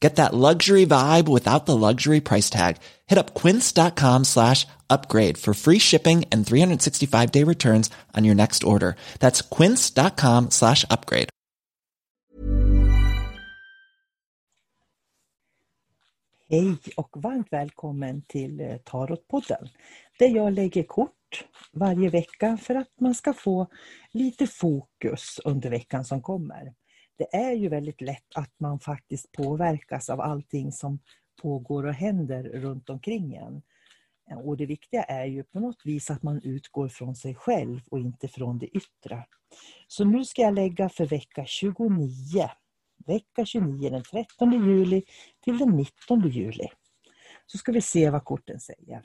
Get that luxury vibe without the luxury price tag. Hit up quince.com slash upgrade for free shipping and 365 day returns on your next order. That's quince.com slash upgrade. Hej och varmt välkommen till eh, Tarotpodden där jag lägger kort varje vecka för att man ska få lite fokus under veckan som kommer. Det är ju väldigt lätt att man faktiskt påverkas av allting som pågår och händer runt omkring en. Och det viktiga är ju på något vis att man utgår från sig själv och inte från det yttre. Så nu ska jag lägga för vecka 29 vecka 29 den 13 juli till den 19 juli. Så ska vi se vad korten säger.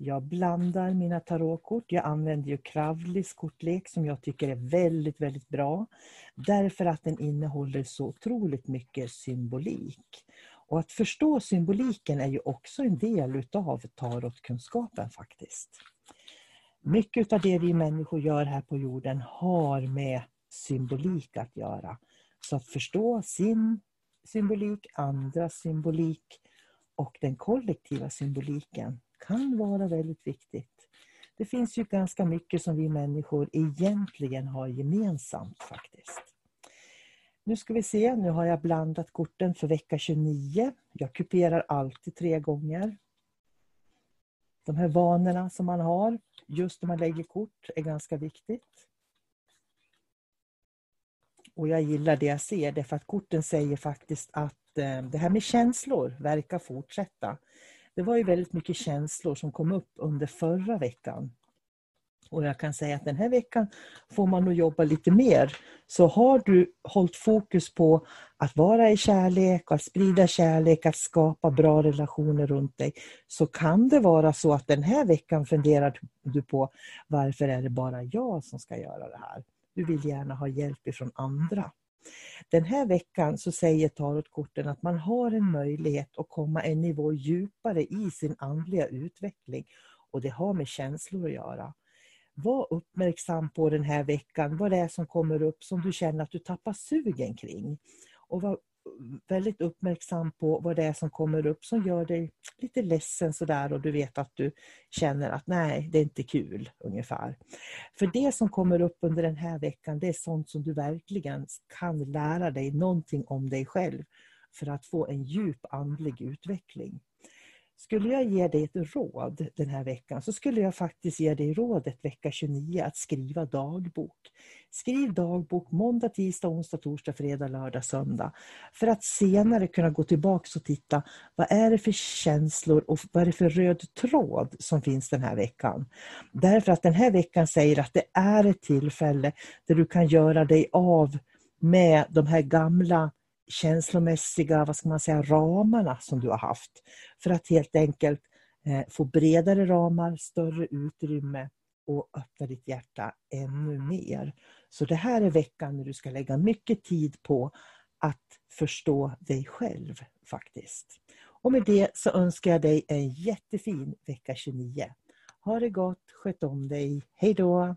Jag blandar mina tarotkort. Jag använder ju Kravlis kortlek som jag tycker är väldigt, väldigt bra. Därför att den innehåller så otroligt mycket symbolik. Och att förstå symboliken är ju också en del utav tarotkunskapen faktiskt. Mycket av det vi människor gör här på jorden har med symbolik att göra. Så att förstå sin symbolik, andras symbolik och den kollektiva symboliken kan vara väldigt viktigt. Det finns ju ganska mycket som vi människor egentligen har gemensamt faktiskt. Nu ska vi se, nu har jag blandat korten för vecka 29. Jag kuperar alltid tre gånger. De här vanorna som man har just när man lägger kort är ganska viktigt. Och jag gillar det jag ser, därför att korten säger faktiskt att eh, det här med känslor verkar fortsätta. Det var ju väldigt mycket känslor som kom upp under förra veckan. Och jag kan säga att den här veckan får man nog jobba lite mer. Så har du hållit fokus på att vara i kärlek, att sprida kärlek, att skapa bra relationer runt dig, så kan det vara så att den här veckan funderar du på varför är det bara jag som ska göra det här? Du vill gärna ha hjälp ifrån andra. Den här veckan så säger tarotkorten att man har en möjlighet att komma en nivå djupare i sin andliga utveckling. Och det har med känslor att göra. Var uppmärksam på den här veckan vad det är som kommer upp som du känner att du tappar sugen kring. Och var väldigt uppmärksam på vad det är som kommer upp som gör dig lite ledsen sådär och du vet att du känner att nej, det är inte kul ungefär. För det som kommer upp under den här veckan, det är sånt som du verkligen kan lära dig någonting om dig själv för att få en djup andlig utveckling. Skulle jag ge dig ett råd den här veckan så skulle jag faktiskt ge dig rådet vecka 29 att skriva dagbok. Skriv dagbok måndag, tisdag, onsdag, torsdag, fredag, lördag, söndag. För att senare kunna gå tillbaka och titta vad är det för känslor och vad är det för röd tråd som finns den här veckan. Därför att den här veckan säger att det är ett tillfälle där du kan göra dig av med de här gamla känslomässiga vad ska man säga, ramarna som du har haft. För att helt enkelt eh, få bredare ramar, större utrymme och öppna ditt hjärta ännu mer. Så det här är veckan när du ska lägga mycket tid på att förstå dig själv faktiskt. Och med det så önskar jag dig en jättefin vecka 29. Ha det gott, sköt om dig, hej då!